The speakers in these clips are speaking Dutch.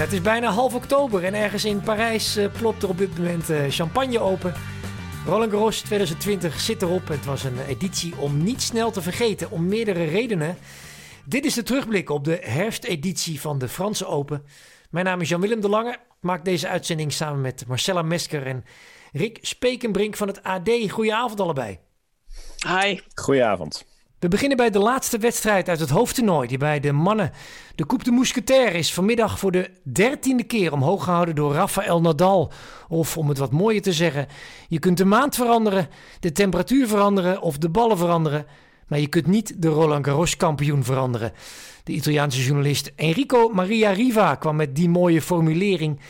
Ja, het is bijna half oktober en ergens in Parijs uh, plopt er op dit moment uh, champagne open. Roland Garros 2020 zit erop. Het was een editie om niet snel te vergeten, om meerdere redenen. Dit is de terugblik op de herfsteditie van de Franse Open. Mijn naam is Jan-Willem de Lange. Ik maak deze uitzending samen met Marcella Mesker en Rick Spekenbrink van het AD. Goedenavond allebei. Hi. Goedenavond. We beginnen bij de laatste wedstrijd uit het hoofdtoernooi, die bij de mannen de Coupe de Mousquetaire is vanmiddag voor de dertiende keer omhoog gehouden door Rafael Nadal. Of om het wat mooier te zeggen, je kunt de maand veranderen, de temperatuur veranderen of de ballen veranderen, maar je kunt niet de Roland Garros kampioen veranderen. De Italiaanse journalist Enrico Maria Riva kwam met die mooie formulering.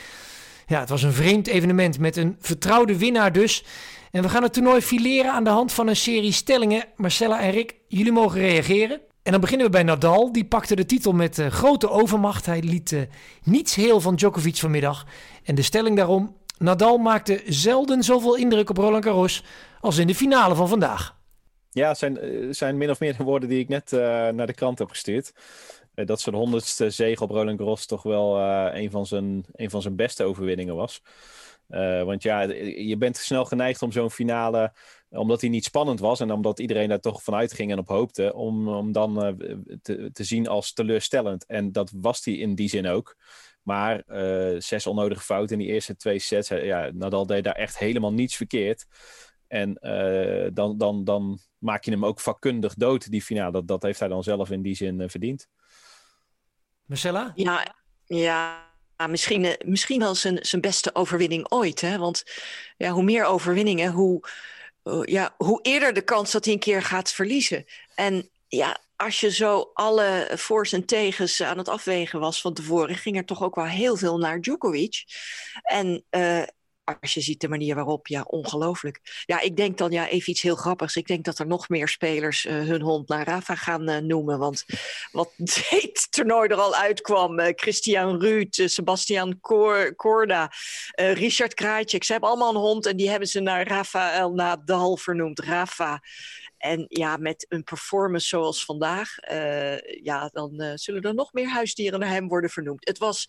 Ja, het was een vreemd evenement met een vertrouwde winnaar dus. En we gaan het toernooi fileren aan de hand van een serie stellingen. Marcella en Rick, jullie mogen reageren. En dan beginnen we bij Nadal. Die pakte de titel met uh, grote overmacht. Hij liet uh, niets heel van Djokovic vanmiddag. En de stelling daarom: Nadal maakte zelden zoveel indruk op Roland Garros als in de finale van vandaag. Ja, zijn, eh, zijn min of meer de woorden die ik net naar de krant heb gestuurd. dat zijn honderdste zege op Roland Garros toch wel een, van zijn, een van zijn beste overwinningen was. Uh, want ja, je bent snel geneigd om zo'n finale, omdat die niet spannend was en omdat iedereen daar toch vanuit ging en op hoopte, om, om dan uh, te, te zien als teleurstellend. En dat was die in die zin ook. Maar uh, zes onnodige fouten in die eerste twee sets. Ja, Nadal deed daar echt helemaal niets verkeerd. En dan, dan, dan maak je hem ook vakkundig dood, die finale. Dat, dat heeft hij dan zelf in die zin verdiend. Marcella? Ja, ja misschien, eh, misschien wel zijn, zijn beste overwinning ooit. Hè? Want ja, hoe meer overwinningen, hoe, ja, hoe eerder de kans dat hij een keer gaat verliezen. En ja, als je zo alle voor's en tegens aan het afwegen was van tevoren, ging er toch ook wel heel veel naar Djokovic. En uh, als je ziet de manier waarop, ja, ongelooflijk. Ja, ik denk dan ja, even iets heel grappigs. Ik denk dat er nog meer spelers uh, hun hond naar Rafa gaan uh, noemen. Want wat het toernooi er al uitkwam. Uh, Christian Ruud, Sebastian Korda, Richard Krajcik. Ze hebben allemaal een hond en die hebben ze naar Rafael Nadal vernoemd. Rafa. En ja, met een performance zoals vandaag, ja, dan zullen er nog meer huisdieren naar hem worden vernoemd. Het was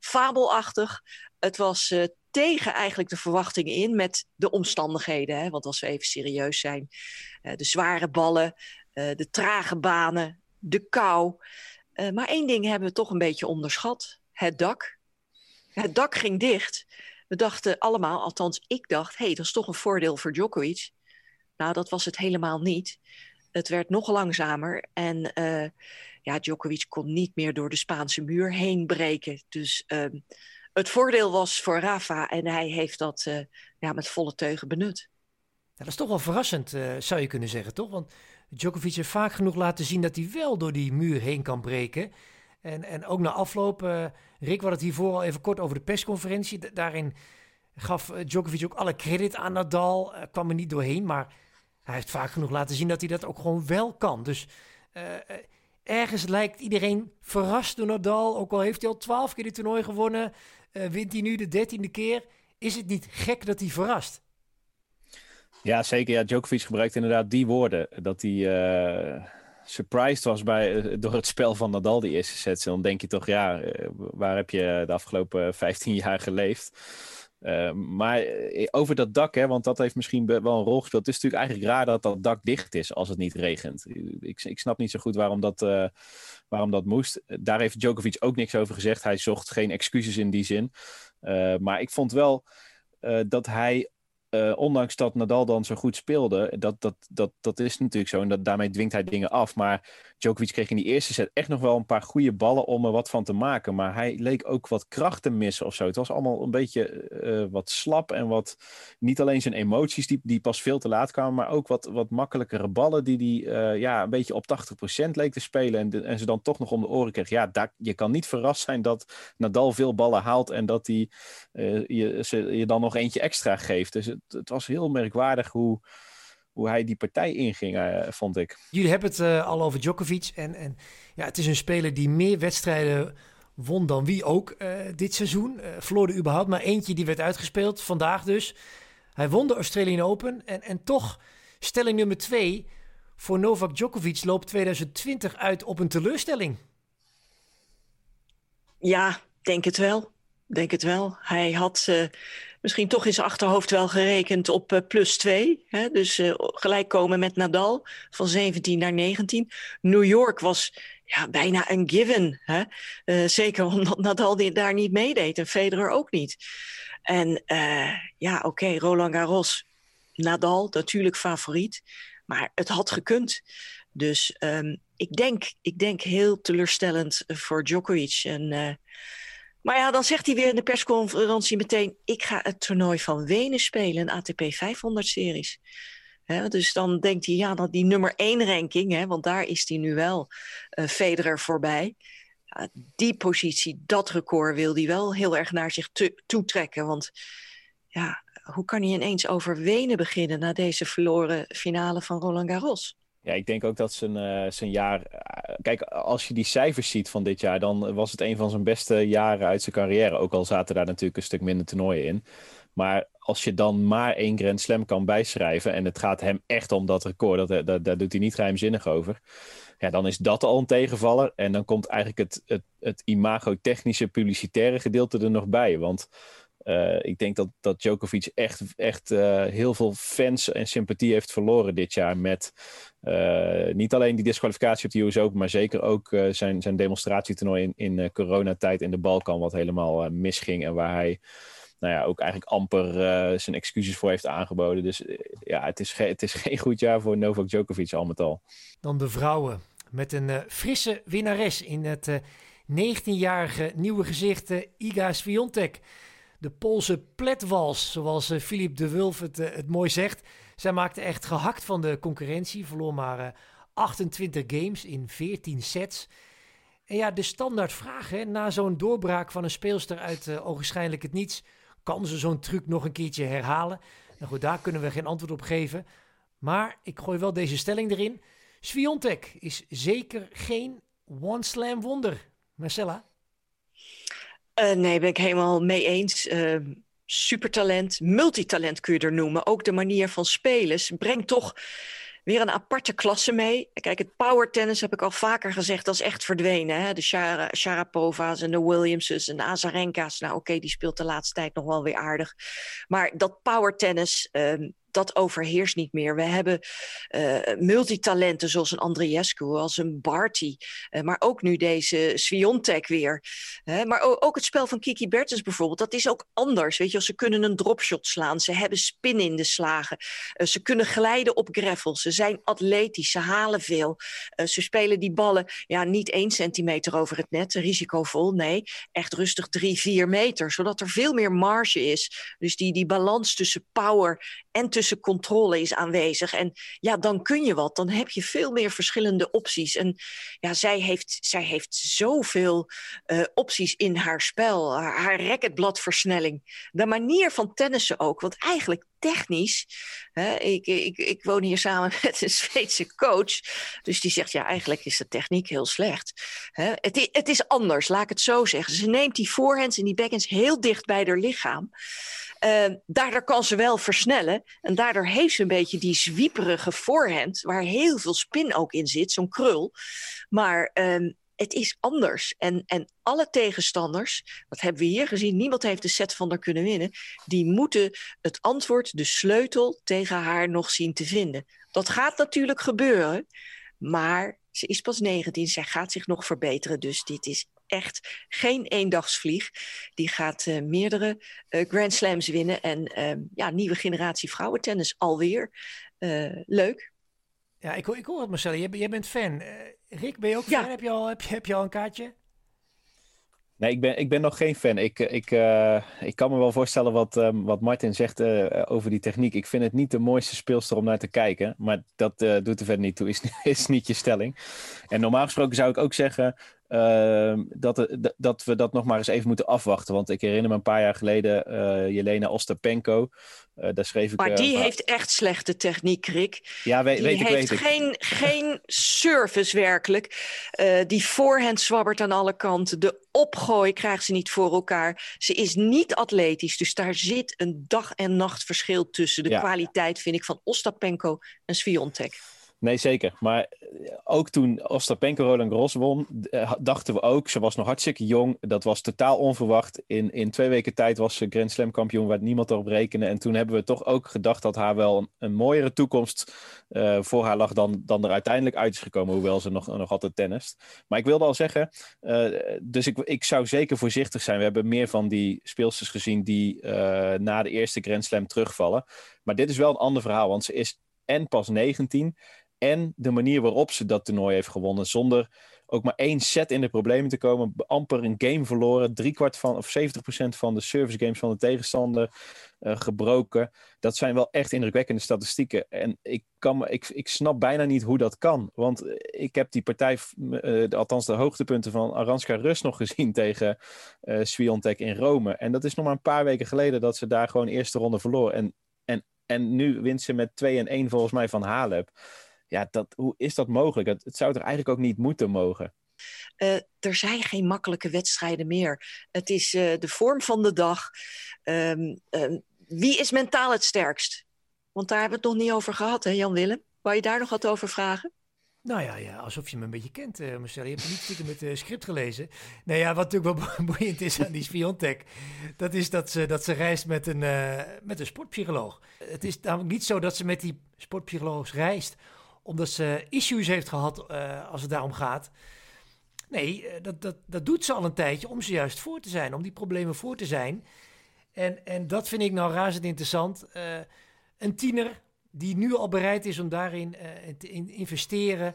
fabelachtig. Het was tegen eigenlijk de verwachtingen in met de omstandigheden. Hè? Want als we even serieus zijn, uh, de zware ballen, uh, de trage banen, de kou. Maar één ding hebben we toch een beetje onderschat: het dak. Het dak ging dicht. We dachten allemaal, althans ik dacht, hé, hey, dat is toch een voordeel voor Djokovic. Nou, dat was het helemaal niet. Het werd nog langzamer en ja, Djokovic kon niet meer door de Spaanse muur heen breken. Dus ehm, het voordeel was voor Rafa en hij heeft dat uh, ja, met volle teugen benut. Dat is toch wel verrassend, uh, zou je kunnen zeggen, toch? Want Djokovic heeft vaak genoeg laten zien dat hij wel door die muur heen kan breken. En, en ook na afloop, uh, Rick, had het hiervoor al even kort over de persconferentie. daarin gaf Djokovic ook alle credit aan Nadal. kwam er niet doorheen, maar hij heeft vaak genoeg laten zien dat hij dat ook gewoon wel kan. Dus ergens lijkt iedereen verrast door Nadal. Ook al heeft hij al twaalf keer dit toernooi gewonnen. Uh, wint hij nu de dertiende keer. Is het niet gek dat hij verrast? Ja, zeker. Ja, Djokovic gebruikt inderdaad die woorden. Dat hij uh, surprised was bij, uh, door het spel van Nadal, die eerste sets. En dan denk je toch, ja, waar heb je de afgelopen 15 jaar geleefd? Uh, maar over dat dak, hè, want dat heeft misschien wel een rol gespeeld. Het is natuurlijk eigenlijk raar dat dat dak dicht is als het niet regent. Ik, ik snap niet zo goed waarom dat, uh, waarom dat moest. Daar heeft Djokovic ook niks over gezegd. Hij zocht geen excuses in die zin. Maar ik vond wel dat hij uh, ondanks dat Nadal dan zo goed speelde, dat, dat, dat, dat is natuurlijk zo. En dat, daarmee dwingt hij dingen af. Maar Djokovic kreeg in die eerste set echt nog wel een paar goede ballen om er wat van te maken. Maar hij leek ook wat kracht te missen of zo. Het was allemaal een beetje uh, wat slap en wat. Niet alleen zijn emoties die, die pas veel te laat kwamen, maar ook wat, wat makkelijkere ballen die hij uh, ja, een beetje op 80% leek te spelen. En, en ze dan toch nog om de oren kreeg. Ja, daar, je kan niet verrast zijn dat Nadal veel ballen haalt en dat hij je, ze, je dan nog eentje extra geeft. Dus het, was heel merkwaardig hoe, hoe hij die partij inging, uh, vond ik. Jullie hebben het uh, al over Djokovic. En, en ja, het is een speler die meer wedstrijden won dan wie ook uh, dit seizoen. verloor er überhaupt maar eentje die werd uitgespeeld, vandaag dus. Hij won de Australian Open. En, en toch, stelling nummer twee... voor Novak Djokovic loopt 2020 uit op een teleurstelling. Ja, denk het wel. Denk het wel. Hij had uh, misschien toch in zijn achterhoofd wel gerekend op uh, plus 2. Hè? Dus uh, gelijk komen met Nadal van 17 naar 19. New York was ja, bijna een given. Hè? zeker omdat Nadal daar niet meedeed en Federer ook niet. En ja, oké, Roland Garros, Nadal natuurlijk favoriet. Maar het had gekund. Dus um, ik, denk, ik denk heel teleurstellend voor Djokovic. En, maar ja, dan zegt hij weer in de persconferentie meteen... ik ga het toernooi van Wenen spelen, een ATP 500-series. dus dan denkt hij, ja, dat die nummer 1 ranking... Hè, want daar is hij nu wel uh, Federer voorbij... Die positie, dat record wil hij wel heel erg naar zich toetrekken. Want ja, hoe kan hij ineens over Wenen beginnen... na deze verloren finale van Roland Garros? Ja, ik denk ook dat zijn, uh, zijn jaar. Uh, kijk, als je die cijfers ziet van dit jaar, dan was het een van zijn beste jaren uit zijn carrière. Ook al zaten daar natuurlijk een stuk minder toernooien in. Maar als je dan maar één Grand Slam kan bijschrijven. en het gaat hem echt om dat record, dat, dat, daar doet hij niet geheimzinnig over. Ja, dan is dat al een tegenvaller. En dan komt eigenlijk het, het, het imago-technische, publicitaire gedeelte er nog bij. Want. Uh, ik denk dat, dat Djokovic echt, echt uh, heel veel fans en sympathie heeft verloren dit jaar met uh, niet alleen die disqualificatie op de US Open, maar zeker ook zijn, zijn demonstratietoernooi in, in coronatijd in de Balkan, wat helemaal misging en waar hij nou ja, ook eigenlijk amper zijn excuses voor heeft aangeboden. Dus ja, het is, het is geen goed jaar voor Novak Djokovic al met al. Dan de vrouwen met een frisse winnares in het 19-jarige nieuwe gezicht Iga Swiatek de Poolse pletwals, zoals uh, Philippe de Wulf het, uh, het mooi zegt. Zij maakte echt gehakt van de concurrentie, verloor maar uh, eh, 28 games in 14 sets. En ja, de standaard vraag, hè, na zo'n doorbraak van een speelster uit uh, ogenschijnlijk het niets, kan ze zo'n truc nog een keertje herhalen? Nou goed, daar kunnen we geen antwoord op geven. Maar ik gooi wel deze stelling erin. Sviontek is zeker geen one-slam wonder. Marcella? Uh, nee, ben ik helemaal mee eens. Uh, supertalent, multitalent kun je er noemen. Ook de manier van spelen brengt toch weer een aparte klasse mee. Kijk, het power tennis heb ik al vaker gezegd, dat is echt verdwenen. Hè? De Shara, Sharapova's en de Williamses en de Azarenka's. Nou, oké, die speelt de laatste tijd nog wel weer aardig. Maar dat power tennis, uh, dat overheerst niet meer. We hebben uh, multitalenten zoals een Andriescu, als een Barty. Uh, maar ook nu deze Sviontek weer. Maar ook, het spel van Kiki Bertens bijvoorbeeld, dat is ook anders. Weet je, ze kunnen een dropshot slaan, ze hebben spin in de slagen. ze kunnen glijden op gravel, ze zijn atletisch, ze halen veel. ze spelen die ballen ja, niet één centimeter over het net, risicovol. Nee, echt rustig drie, vier meter, zodat er veel meer marge is. Dus die, die balans tussen power en tussen controle is aanwezig. En ja, dan kun je wat. Dan heb je veel meer verschillende opties. En ja, zij heeft, zij heeft zoveel uh, opties in haar spel. Haar, haar racketbladversnelling. De manier van tennissen ook. Want eigenlijk technisch. Hè, ik, ik, ik woon hier samen met een Zweedse coach. Dus die zegt, ja, eigenlijk is de techniek heel slecht. Hè, het, het is anders, laat ik het zo zeggen. Ze neemt die voorhands en die backhands heel dicht bij haar lichaam. Uh, daardoor kan ze wel versnellen. En daardoor heeft ze een beetje die zwieperige voorhand, waar heel veel spin ook in zit, zo'n krul. Maar uh, het is anders. En, en alle tegenstanders, dat hebben we hier gezien, niemand heeft de set van haar kunnen winnen. Die moeten het antwoord, de sleutel tegen haar nog zien te vinden. Dat gaat natuurlijk gebeuren, maar ze is pas 19, zij gaat zich nog verbeteren. Dus dit is echt geen eendagsvlieg. Die gaat uh, meerdere uh, Grand Slams winnen. En uh, ja, nieuwe generatie vrouwentennis alweer. Eh, leuk. Ja, ik, ik hoor het Marcel. Jij, jij bent fan. Rick, ben je ook fan? Heb, je al, heb, je, heb je al een kaartje? Nee, ik ben, ik ben nog geen fan. Ik, ik, uh, ik kan me wel voorstellen wat, um, wat Martin zegt uh, over die techniek. Ik vind het niet de mooiste speelster om naar te kijken. Maar dat uh, doet er verder niet toe. Is, is niet je stelling. En normaal gesproken zou ik ook zeggen. Ehm, dat, dat we dat nog maar eens even moeten afwachten. Want ik herinner me een paar jaar geleden uh, Jelena Ostapenko. Uh, daar schreef ik, maar die heeft echt slechte techniek, Rick. Ja, weet, die weet ik. heeft weet geen, ik. geen service werkelijk. Die voorhand zwabbert aan alle kanten. De opgooi krijgt ze niet voor elkaar. Ze is niet atletisch. Dus daar zit een dag- en nacht verschil tussen. De ja. kwaliteit, vind ik, van Ostapenko en Sviontek. Nee, zeker. Maar eh, ook toen Ostapenko Roland Garros won, eh, dachten we ook, ze was nog hartstikke jong. Dat was totaal onverwacht. In, in twee weken tijd was ze Grand Slam kampioen waar niemand op rekende. En toen hebben we toch ook gedacht dat haar wel een, mooiere toekomst uh, voor haar lag dan, dan er uiteindelijk uit is gekomen. Hoewel ze nog, nog altijd tennist. Maar ik wilde al zeggen, dus ik, ik zou zeker voorzichtig zijn. We hebben meer van die speelsters gezien die na de eerste Grand Slam terugvallen. Maar dit is wel een ander verhaal, want ze is en pas 19 en de manier waarop ze dat toernooi heeft gewonnen. Zonder ook maar één set in de problemen te komen. Amper een game verloren. Driekwart van of 70% van de service games van de tegenstander uh, gebroken. Dat zijn wel echt indrukwekkende statistieken. En ik, kan, ik, ik snap bijna niet hoe dat kan. Want ik heb die partij, uh, althans de hoogtepunten van Aranska Rus nog gezien tegen uh, Swiontek in Rome. En dat is nog maar een paar weken geleden dat ze daar gewoon eerste ronde verloor. En, en, en nu wint ze met 2 en 1 volgens mij van Halep ja, dat, hoe is dat mogelijk? Het, het zou toch eigenlijk ook niet moeten mogen? Uh, er zijn geen makkelijke wedstrijden meer. Het is uh, de vorm van de dag. Um, um, wie is mentaal het sterkst? Want daar hebben we het nog niet over gehad, hè, Jan Willem? Wou je daar nog wat over vragen? Nou ja, ja, alsof je me een beetje kent, uh, Marcel. Je hebt niet stiekem het uh, script gelezen. Nou ja, wat natuurlijk wel boeiend is aan die Spiontech... dat is dat ze, dat ze reist met een, uh, met een sportpsycholoog. Het is namelijk niet zo dat ze met die sportpsycholoog reist omdat ze issues heeft gehad uh, als het daarom gaat. Nee, uh, dat, dat, dat doet ze al een tijdje om ze juist voor te zijn, om die problemen voor te zijn. En, en dat vind ik nou razend interessant. Uh, een tiener die nu al bereid is om daarin te in investeren.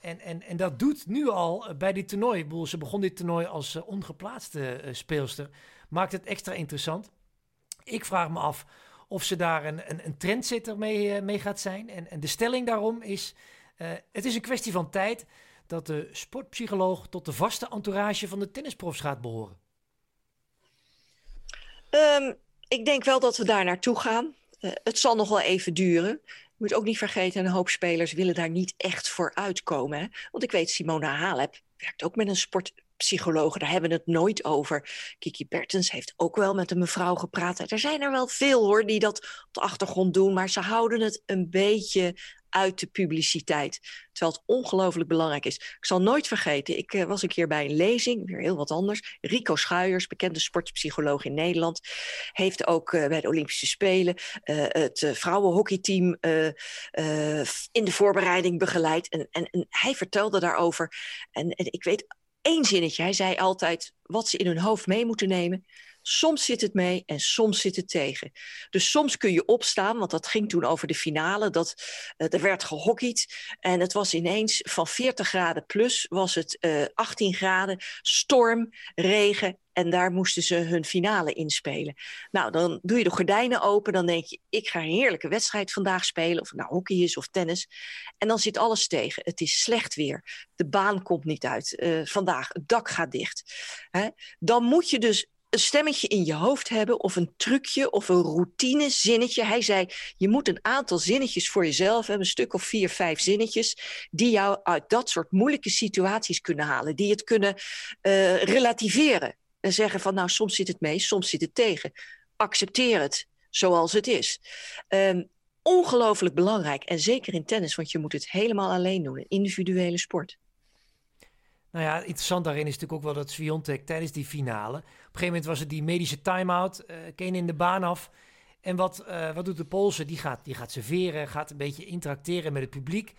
en, en, en dat doet nu al bij dit toernooi. Ze begon dit toernooi als ongeplaatste speelster. Maakt het extra interessant. Ik vraag me af of ze daar een, een, een mee, uh, mee gaat zijn. En, en de stelling daarom is: uh, het is een kwestie van tijd dat de sportpsycholoog tot de vaste entourage van de tennisprofs gaat behoren. Um, ik denk wel dat we daar naartoe gaan. Uh, het zal nog wel even duren. Je moet ook niet vergeten, een hoop spelers willen daar niet echt voor uitkomen. Hè? Want ik weet, Simona Halep werkt ook met een sport, psychologen, daar hebben we het nooit over. Kiki Bertens heeft ook wel met een mevrouw gepraat. Er zijn er wel veel hoor die dat op de achtergrond doen, maar ze houden het een beetje uit de publiciteit. Terwijl het ongelooflijk belangrijk is. Ik zal nooit vergeten, ik uh, was een keer bij een lezing, weer heel wat anders. Rico Schuijers, bekende sportpsycholoog in Nederland, heeft ook uh, bij de Olympische Spelen uh, het vrouwenhockeyteam in de voorbereiding begeleid. En, en, hij vertelde daarover. En ik weet één zinnetje. Hij zei altijd wat ze in hun hoofd mee moeten nemen. Soms zit het mee en soms zit het tegen. Dus soms kun je opstaan, want dat ging toen over de finale. Dat, uh, er werd gehockeyd en het was ineens van 40 graden plus was het uh, 18 graden, storm, regen en daar moesten ze hun finale inspelen. Nou, dan doe je de gordijnen open. Dan denk je, ik ga een heerlijke wedstrijd vandaag spelen. Of het nou hockey is of tennis. En dan zit alles tegen. Het is slecht weer. De baan komt niet uit. Uh, vandaag, het dak gaat dicht. Hè? Dan moet je dus een stemmetje in je hoofd hebben of een trucje of een routine zinnetje. Hij zei, je moet een aantal zinnetjes voor jezelf hebben, een stuk of vier, vijf zinnetjes, die jou uit dat soort moeilijke situaties kunnen halen, die het kunnen uh, relativeren. En zeggen van, nou, soms zit het mee, soms zit het tegen. Accepteer het zoals het is. Um, ongelooflijk belangrijk. En zeker in tennis, want je moet het helemaal alleen doen. Een individuele sport. Nou ja, interessant daarin is natuurlijk ook wel dat Sviontek tijdens die finale... op een gegeven moment was het die medische time-out, uh, in de baan af... En wat, uh, wat doet de Poolse? Die gaat, die gaat serveren, gaat een beetje interacteren met het publiek.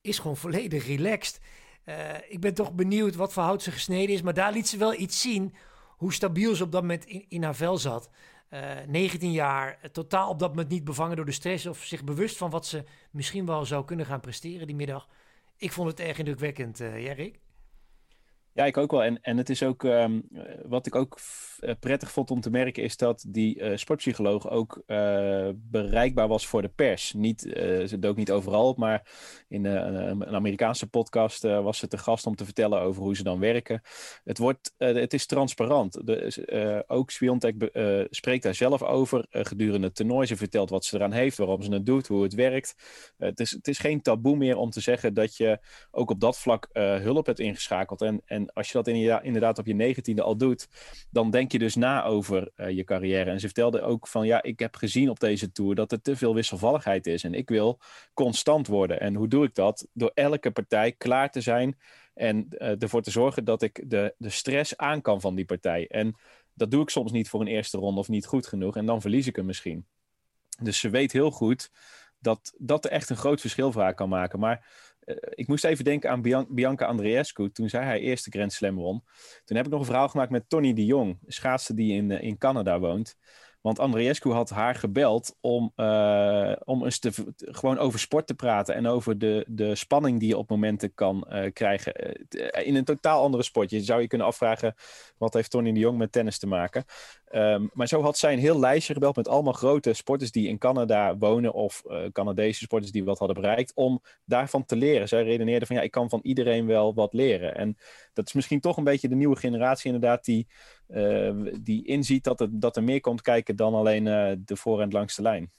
Is gewoon volledig relaxed. Uh, ik ben toch benieuwd wat voor hout ze gesneden is. Maar daar liet ze wel iets zien hoe stabiel ze op dat moment in, in haar vel zat. Uh, 19 jaar, totaal op dat moment niet bevangen door de stress of zich bewust van wat ze misschien wel zou kunnen gaan presteren die middag. Ik vond het erg indrukwekkend, uh? Ja, ik ook wel. En, en het is ook, um, wat ik ook prettig vond om te merken, is dat die uh, sportpsycholoog ook uh, bereikbaar was voor de pers. Niet, ze dook niet overal maar in een Amerikaanse podcast was ze te gast om te vertellen over hoe ze dan werken. Het, wordt, het is transparant. De, ook Swiontek spreekt daar zelf over gedurende het toernooi. Ze vertelt wat ze eraan heeft, waarom ze het doet, hoe het werkt. het, is, het is geen taboe meer om te zeggen dat je ook op dat vlak hulp hebt ingeschakeld. En, en Als je dat inderdaad op je negentiende al doet, dan denk je dus na over uh, je carrière. En ze vertelde ook van ja, ik heb gezien op deze tour dat er te veel wisselvalligheid is. En ik wil constant worden. En hoe doe ik dat? Door elke partij klaar te zijn en uh, ervoor te zorgen dat ik de, de stress aan kan van die partij. En dat doe ik soms niet voor een eerste ronde of niet goed genoeg. En dan verlies ik hem misschien. Dus ze weet heel goed dat dat er echt een groot verschil voor haar kan maken. Maar uh, ik moest even denken aan Bian Bianca Andreescu. Toen zij haar eerste Grand Slam won. Toen heb ik nog een verhaal gemaakt met Tony de Jong. Schaatser die in, uh, in Canada woont. Want Andreescu had haar gebeld om, uh, om eens te, gewoon over sport te praten. En over de, de spanning die je op momenten kan uh, krijgen. Uh, in een totaal andere sport. Je zou je kunnen afvragen, wat heeft Tony de Jong met tennis te maken? Um, maar zo had zij een heel lijstje gebeld met allemaal grote sporters die in Canada wonen. Of Canadese sporters die wat hadden bereikt. Om daarvan te leren. Zij redeneerde van ja, ik kan van iedereen wel wat leren. En dat is misschien toch een beetje de nieuwe generatie inderdaad. Die, die inziet dat er, dat er meer komt kijken dan alleen uh, de voor- en langste lijn.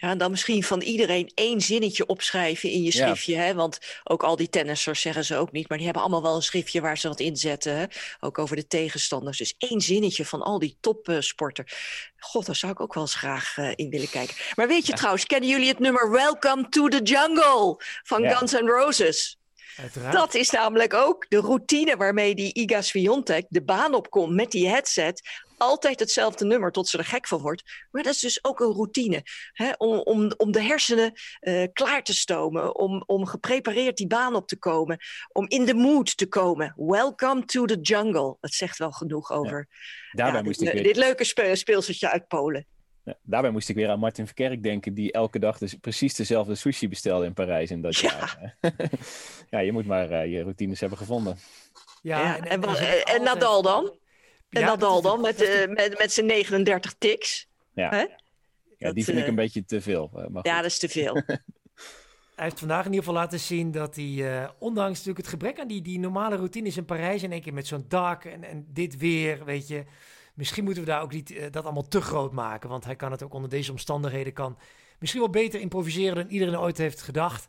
Ja, en dan misschien van iedereen één zinnetje opschrijven in je schriftje. Ja. Hè? Want ook al die tennissers zeggen ze ook niet. Maar die hebben allemaal wel een schriftje waar ze wat in zetten. Hè? Ook over de tegenstanders. Dus één zinnetje van al die topsporter. God, daar zou ik ook wel eens graag uh, in willen kijken. Maar weet je ja. trouwens, kennen jullie het nummer Welcome to the Jungle van ja. Guns N' Roses? Uiteraard. Dat is namelijk ook de routine waarmee die Iga Swiatek de baan opkomt met die headset. Altijd hetzelfde nummer tot ze er gek van wordt. Maar dat is dus ook een routine. Hè? Om, om, om de hersenen uh, klaar te stomen. Om, om geprepareerd die baan op te komen. Om in de mood te komen. Welcome to the jungle. Dat zegt wel genoeg over ja. Daarbij ja, moest dit, ik dit leuke spe speelseltje uit Polen. Daarbij moest ik weer aan Martin Verkerk denken, die elke dag dus precies dezelfde sushi bestelde in Parijs in dat ja. jaar. ja, je moet maar uh, je routines hebben gevonden. Ja, ja en, en, en, en. Nadal dan? En Nadal dan met, uh, met, met zijn 39 tics? Ja, ja dat, die vind uh... ik een beetje te veel. Ja, dat is te veel. Hij heeft vandaag in ieder geval laten zien dat hij, uh, ondanks natuurlijk het gebrek aan die, die normale routines in Parijs, in één keer met zo'n dak en, en dit weer, weet je, misschien moeten we daar ook niet uh, dat allemaal te groot maken. Want hij kan het ook onder deze omstandigheden kan misschien wel beter improviseren dan iedereen ooit heeft gedacht.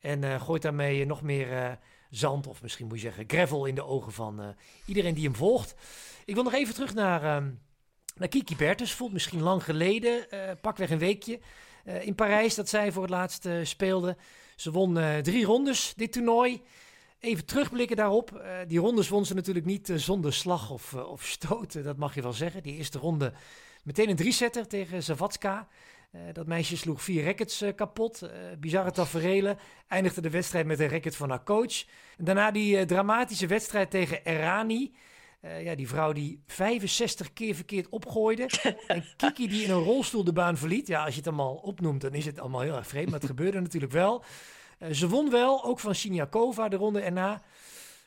En uh, gooit daarmee nog meer zand, of misschien moet je zeggen gravel, in de ogen van iedereen die hem volgt. Ik wil nog even terug naar, um, naar Kiki Bertens. Voelt misschien lang geleden, pakweg een weekje. In Parijs dat zij voor het laatst speelde. Ze won drie rondes dit toernooi. Even terugblikken daarop. die rondes won ze natuurlijk niet zonder slag of, of stoten, dat mag je wel zeggen. Die eerste ronde meteen een drie-setter tegen Zavatska. dat meisje sloeg vier rackets kapot. bizarre taferelen. Eindigde de wedstrijd met een racket van haar coach. En daarna die dramatische wedstrijd tegen Errani. Uh, ja, die vrouw die 65 keer verkeerd opgooide. en Kiki die in een rolstoel de baan verliet. Ja, als je het allemaal opnoemt, dan is het allemaal heel erg vreemd. Maar het gebeurde natuurlijk wel. Uh, ze won wel, ook van Siniakova de ronde erna.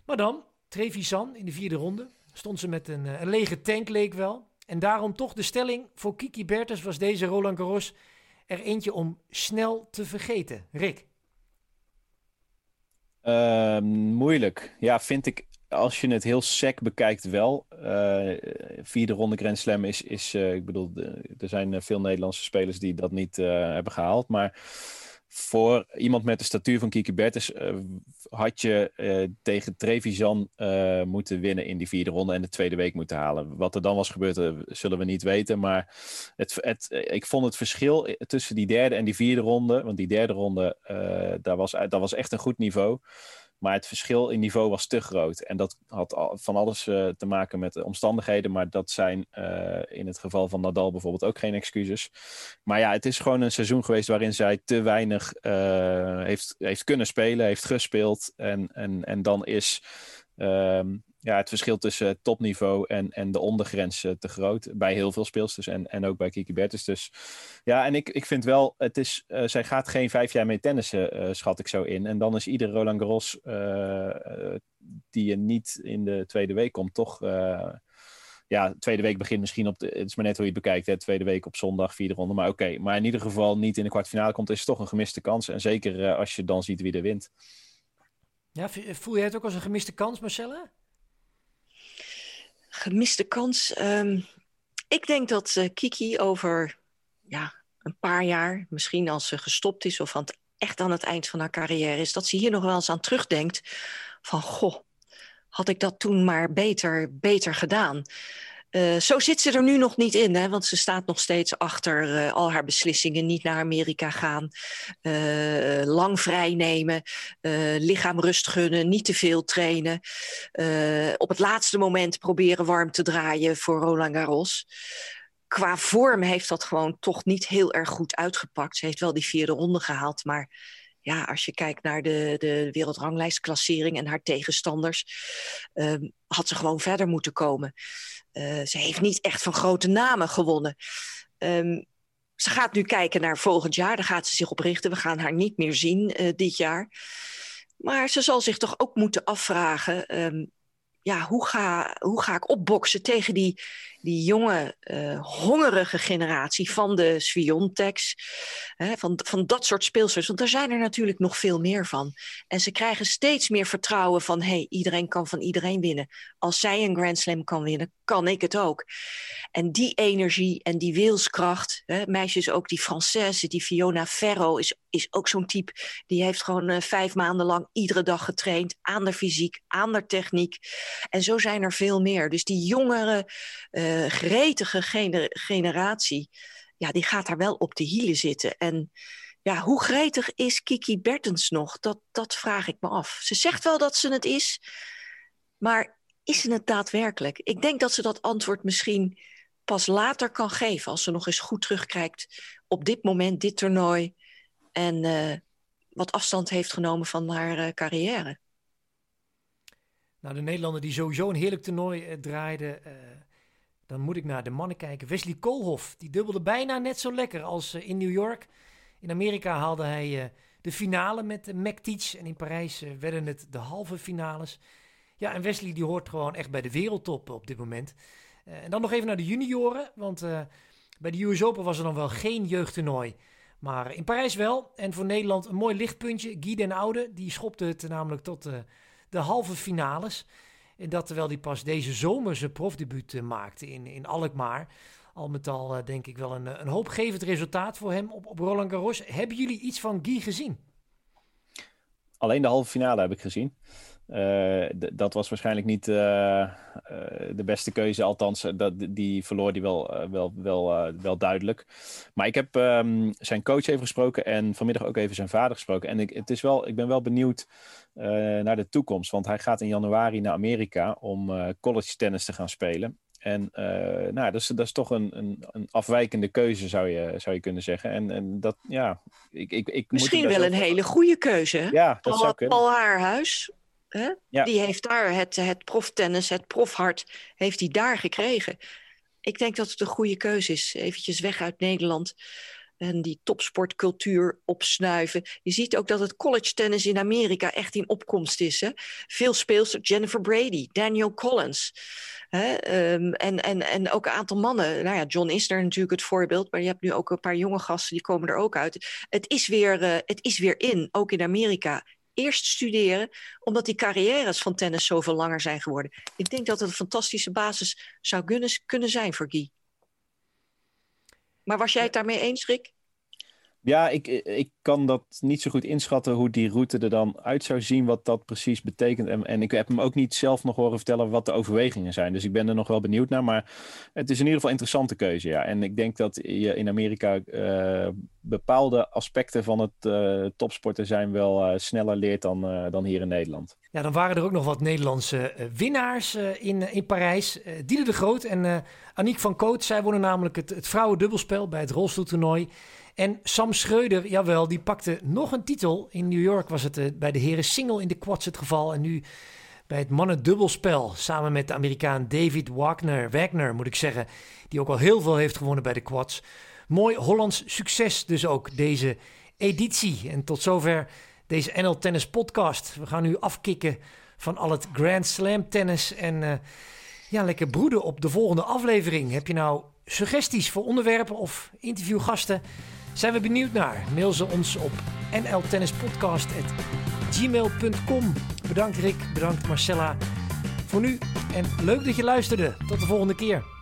Maar dan, Trevisan in de vierde ronde. Stond ze met een, een lege tank, leek wel. En daarom toch de stelling voor Kiki Bertens was deze Roland Garros er eentje om snel te vergeten. Rick? Uh, moeilijk. Ja, vind ik als je het heel sec bekijkt wel. Uh, vierde ronde Grand Slam is, is ik bedoel, er zijn veel Nederlandse spelers die dat niet hebben gehaald. Maar voor iemand met de statuur van Kiki Bertens had je tegen Trevisan moeten winnen in die vierde ronde en de tweede week moeten halen. Wat er dan was gebeurd, zullen we niet weten. Maar het, het, ik vond het verschil tussen die derde en die vierde ronde, want die derde ronde, daar was, dat was echt een goed niveau. Maar het verschil in niveau was te groot. En dat had van alles uh, te maken met de omstandigheden. Maar dat zijn uh, in het geval van Nadal bijvoorbeeld ook geen excuses. Maar ja, het is gewoon een seizoen geweest waarin zij te weinig uh, heeft, heeft kunnen spelen, heeft gespeeld. En, en, en dan is. Um, ja, het verschil tussen topniveau en, en de ondergrens uh, te groot. Bij heel veel speelsters en, en ook bij Kiki Bertens. Dus ja, en ik, ik vind wel, het is, uh, zij gaat geen vijf jaar mee tennissen, uh, schat ik zo in. En dan is ieder Roland Garros die je niet in de tweede week komt, toch... ja, de tweede week begint misschien op de... Het is maar net hoe je het bekijkt, hè. Tweede week op zondag, vierde ronde. Maar oké, maar in ieder geval niet in de kwartfinale komt, is het toch een gemiste kans. En zeker als je dan ziet wie er wint. Ja, voel jij het ook als een gemiste kans, Marcella? Gemiste kans. Um, ik denk dat uh, Kiki over ja, een paar jaar, misschien als ze gestopt is of aan het, echt aan het eind van haar carrière is, dat ze hier nog wel eens aan terugdenkt van goh, had ik dat toen maar beter, beter gedaan. Uh, zo zit ze er nu nog niet in, hè, want ze staat nog steeds achter uh, al haar beslissingen. Niet naar Amerika gaan, uh, lang vrij nemen, lichaam rust gunnen, niet te veel trainen. op het laatste moment proberen warm te draaien voor Roland Garros. Qua vorm heeft dat gewoon toch niet heel erg goed uitgepakt. Ze heeft wel die vierde ronde gehaald, maar ja, als je kijkt naar de, de wereldranglijstklassering en haar tegenstanders, ehm, had ze gewoon verder moeten komen. Uh, ze heeft niet echt van grote namen gewonnen. Um, ze gaat nu kijken naar volgend jaar. Daar gaat ze zich op richten. We gaan haar niet meer zien uh, dit jaar. Maar ze zal zich toch ook moeten afvragen... Um, ja, hoe, ga, hoe ga ik opboksen tegen die, die jonge, uh, hongerige generatie van de Sviontex, van, van dat soort speelsters. Want daar zijn er natuurlijk nog veel meer van. En ze krijgen steeds meer vertrouwen van, hey, iedereen kan van iedereen winnen. Als zij een Grand Slam kan winnen, kan ik het ook. En die energie en die wilskracht, hè, meisjes ook, die Française, die Fiona Ferro is, is ook zo'n type. Die heeft gewoon uh, vijf maanden lang iedere dag getraind aan de fysiek, aan de techniek. En zo zijn er veel meer. Dus die jongere... Uh, gretige generatie, ja, die gaat daar wel op de hielen zitten. En ja, hoe gretig is Kiki Bertens nog? Dat, dat vraag ik me af. Ze zegt wel dat ze het is, maar is ze het daadwerkelijk? Ik denk dat ze dat antwoord misschien pas later kan geven, als ze nog eens goed terugkijkt op dit moment, dit toernooi, en uh, wat afstand heeft genomen van haar uh, carrière. Nou, de Nederlander die sowieso een heerlijk toernooi uh, draaide, dan moet ik naar de mannen kijken. Wesley Koolhof, die dubbelde bijna net zo lekker als uh, in New York. In Amerika haalde hij uh, de finale met uh, McTeach. En in Parijs werden het de halve finales. Ja, en Wesley die hoort gewoon echt bij de wereldtop op dit moment. en dan nog even naar de junioren. Want bij de US Open was er dan wel geen jeugdtoernooi. Maar in Parijs wel. En voor Nederland een mooi lichtpuntje. Guy den Oude, die schopte het namelijk tot de halve finales. En dat terwijl hij pas deze zomer zijn profdebuut uh, maakte in, in Alkmaar. Al met al uh, denk ik wel een, een hoopgevend resultaat voor hem op, op Roland Garros. Hebben jullie iets van Guy gezien? Alleen de halve finale heb ik gezien. Uh, dat was waarschijnlijk niet uh, uh, de beste keuze. Althans, dat, die verloor die wel, wel, wel, wel duidelijk. Maar ik heb um, zijn coach even gesproken en vanmiddag ook even zijn vader gesproken. En ik, het is wel, ik ben wel benieuwd naar de toekomst. Want hij gaat in januari naar Amerika om college tennis te gaan spelen. En nou, dat is, dat is toch een, een, een, afwijkende keuze, zou je, zou je kunnen zeggen. En, en dat, ja, ik, ik, ik Misschien wel een hele goede keuze. Ja, dat Paul, zou kunnen. Paul Haarhuis, Hè? Ja. Die heeft daar het, het proftennis, het profhart, heeft hij daar gekregen. Ik denk dat het een goede keuze is. Eventjes weg uit Nederland en die topsportcultuur opsnuiven. Je ziet ook dat het college tennis in Amerika echt in opkomst is. Hè? Veel speelsters, Jennifer Brady, Daniel Collins. Hè? Um, en, en, en ook een aantal mannen. Nou ja, John is er natuurlijk het voorbeeld, maar je hebt nu ook een paar jonge gasten die komen er ook uit. Het is weer, uh, het is weer in, ook in Amerika eerst studeren, omdat die carrières van tennis zoveel langer zijn geworden. Ik denk dat het een fantastische basis zou kunnen, kunnen zijn voor Guy. Maar was jij het daarmee eens, Rick? Ja, ik, ik kan dat niet zo goed inschatten hoe die route er dan uit zou zien, wat dat precies betekent. En, en ik heb hem ook niet zelf nog horen vertellen wat de overwegingen zijn. Dus ik ben er nog wel benieuwd naar. Maar het is in ieder geval een interessante keuze, ja. En ik denk dat je in Amerika uh, bepaalde aspecten van het uh, topsporten zijn wel uh, sneller leert dan, dan hier in Nederland. Ja, dan waren er ook nog wat Nederlandse winnaars in, in Parijs. Diede de Groot en Aniek van Koot. Zij wonnen namelijk het, het vrouwendubbelspel bij het rolstoeltoernooi. En Sam Schreuder, jawel, die pakte nog een titel. In New York was het uh, bij de heren single in de quads het geval. En nu bij het mannen dubbelspel samen met de Amerikaan David Wagner, Wagner moet ik zeggen. Die ook al heel veel heeft gewonnen bij de quads. Mooi Hollands succes dus ook deze editie. En tot zover deze NL Tennis podcast. We gaan nu afkicken van al het Grand Slam tennis. En uh, ja, lekker broeden op de volgende aflevering. Heb je nou suggesties voor onderwerpen of interviewgasten? Zijn we benieuwd naar? Mail ze ons op nltennispodcast.gmail.com. Bedankt Rick, bedankt Marcella voor nu en leuk dat je luisterde. Tot de volgende keer.